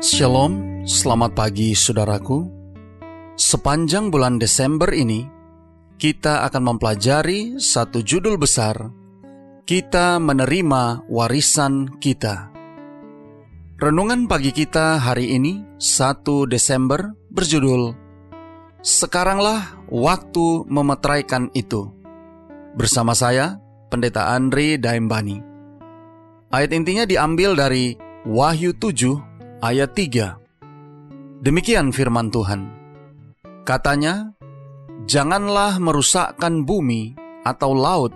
Shalom, selamat pagi saudaraku. Sepanjang bulan Desember ini, kita akan mempelajari satu judul besar. Kita menerima warisan kita. Renungan pagi kita hari ini, 1 Desember, berjudul Sekaranglah waktu memetraikan itu. Bersama saya, Pendeta Andri Daimbani. Ayat intinya diambil dari Wahyu 7 ayat 3. Demikian firman Tuhan. Katanya, "Janganlah merusakkan bumi atau laut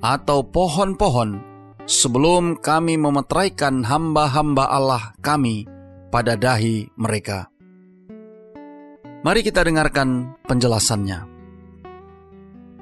atau pohon-pohon sebelum kami memetraikan hamba-hamba Allah kami pada dahi mereka." Mari kita dengarkan penjelasannya.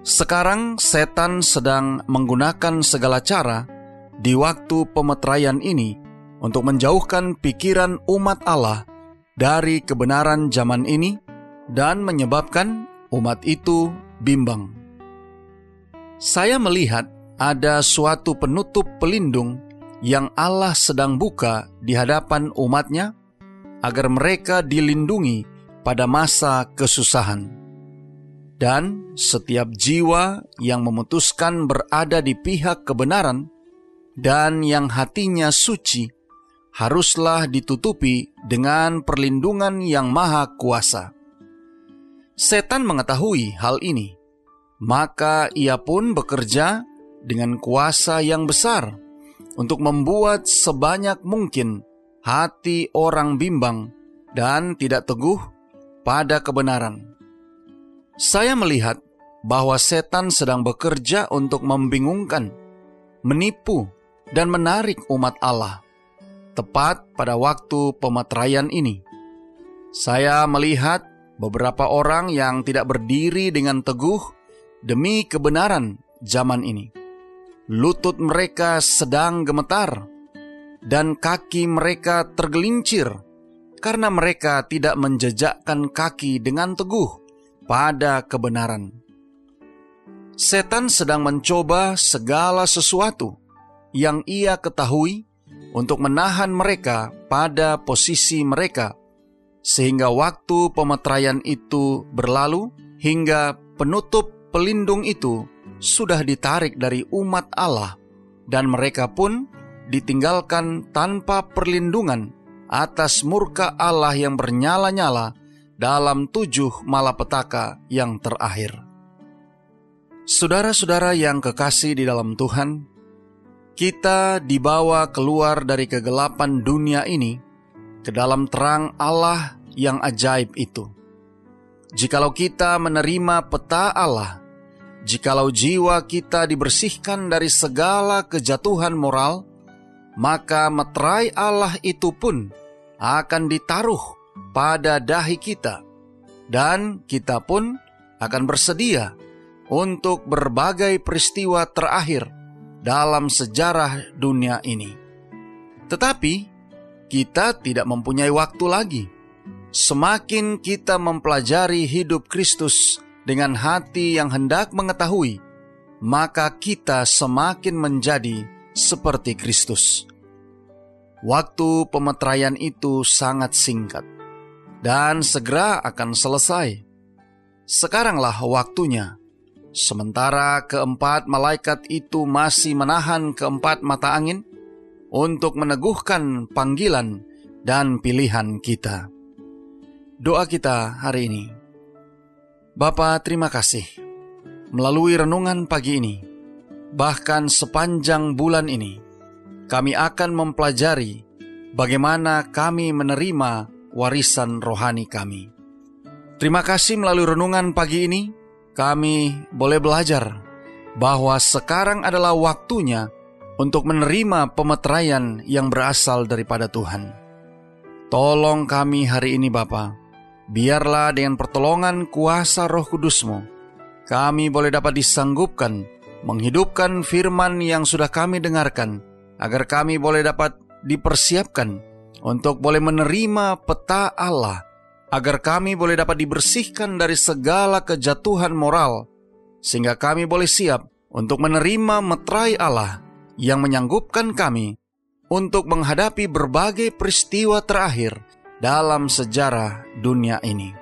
Sekarang setan sedang menggunakan segala cara di waktu pemetraian ini untuk menjauhkan pikiran umat Allah dari kebenaran zaman ini dan menyebabkan umat itu bimbang. Saya melihat ada suatu penutup pelindung yang Allah sedang buka di hadapan umatnya agar mereka dilindungi pada masa kesusahan. Dan setiap jiwa yang memutuskan berada di pihak kebenaran dan yang hatinya suci haruslah ditutupi dengan perlindungan yang maha kuasa. Setan mengetahui hal ini, maka ia pun bekerja dengan kuasa yang besar untuk membuat sebanyak mungkin hati orang bimbang dan tidak teguh pada kebenaran. Saya melihat bahwa setan sedang bekerja untuk membingungkan, menipu, dan menarik umat Allah tepat pada waktu pemetraian ini. Saya melihat beberapa orang yang tidak berdiri dengan teguh demi kebenaran zaman ini. Lutut mereka sedang gemetar, dan kaki mereka tergelincir karena mereka tidak menjejakkan kaki dengan teguh pada kebenaran. Setan sedang mencoba segala sesuatu yang ia ketahui untuk menahan mereka pada posisi mereka, sehingga waktu pemetraian itu berlalu hingga penutup pelindung itu sudah ditarik dari umat Allah, dan mereka pun ditinggalkan tanpa perlindungan atas murka Allah yang bernyala-nyala dalam tujuh malapetaka yang terakhir. Saudara-saudara yang kekasih di dalam Tuhan, kita dibawa keluar dari kegelapan dunia ini ke dalam terang Allah yang ajaib itu. Jikalau kita menerima peta Allah, jikalau jiwa kita dibersihkan dari segala kejatuhan moral, maka meterai Allah itu pun akan ditaruh pada dahi kita, dan kita pun akan bersedia untuk berbagai peristiwa terakhir dalam sejarah dunia ini. Tetapi kita tidak mempunyai waktu lagi. Semakin kita mempelajari hidup Kristus dengan hati yang hendak mengetahui, maka kita semakin menjadi seperti Kristus. Waktu pemetraian itu sangat singkat dan segera akan selesai. Sekaranglah waktunya Sementara keempat malaikat itu masih menahan keempat mata angin untuk meneguhkan panggilan dan pilihan kita. Doa kita hari ini. Bapa, terima kasih. Melalui renungan pagi ini, bahkan sepanjang bulan ini, kami akan mempelajari bagaimana kami menerima warisan rohani kami. Terima kasih melalui renungan pagi ini kami boleh belajar bahwa sekarang adalah waktunya untuk menerima pemeteraian yang berasal daripada Tuhan. Tolong kami hari ini Bapa, biarlah dengan pertolongan kuasa roh kudusmu, kami boleh dapat disanggupkan menghidupkan firman yang sudah kami dengarkan, agar kami boleh dapat dipersiapkan untuk boleh menerima peta Allah, agar kami boleh dapat dibersihkan dari segala kejatuhan moral, sehingga kami boleh siap untuk menerima meterai Allah yang menyanggupkan kami untuk menghadapi berbagai peristiwa terakhir dalam sejarah dunia ini.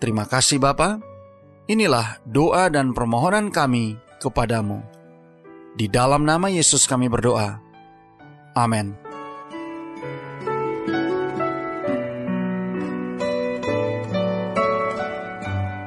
Terima kasih Bapa. Inilah doa dan permohonan kami kepadamu. Di dalam nama Yesus kami berdoa. Amin.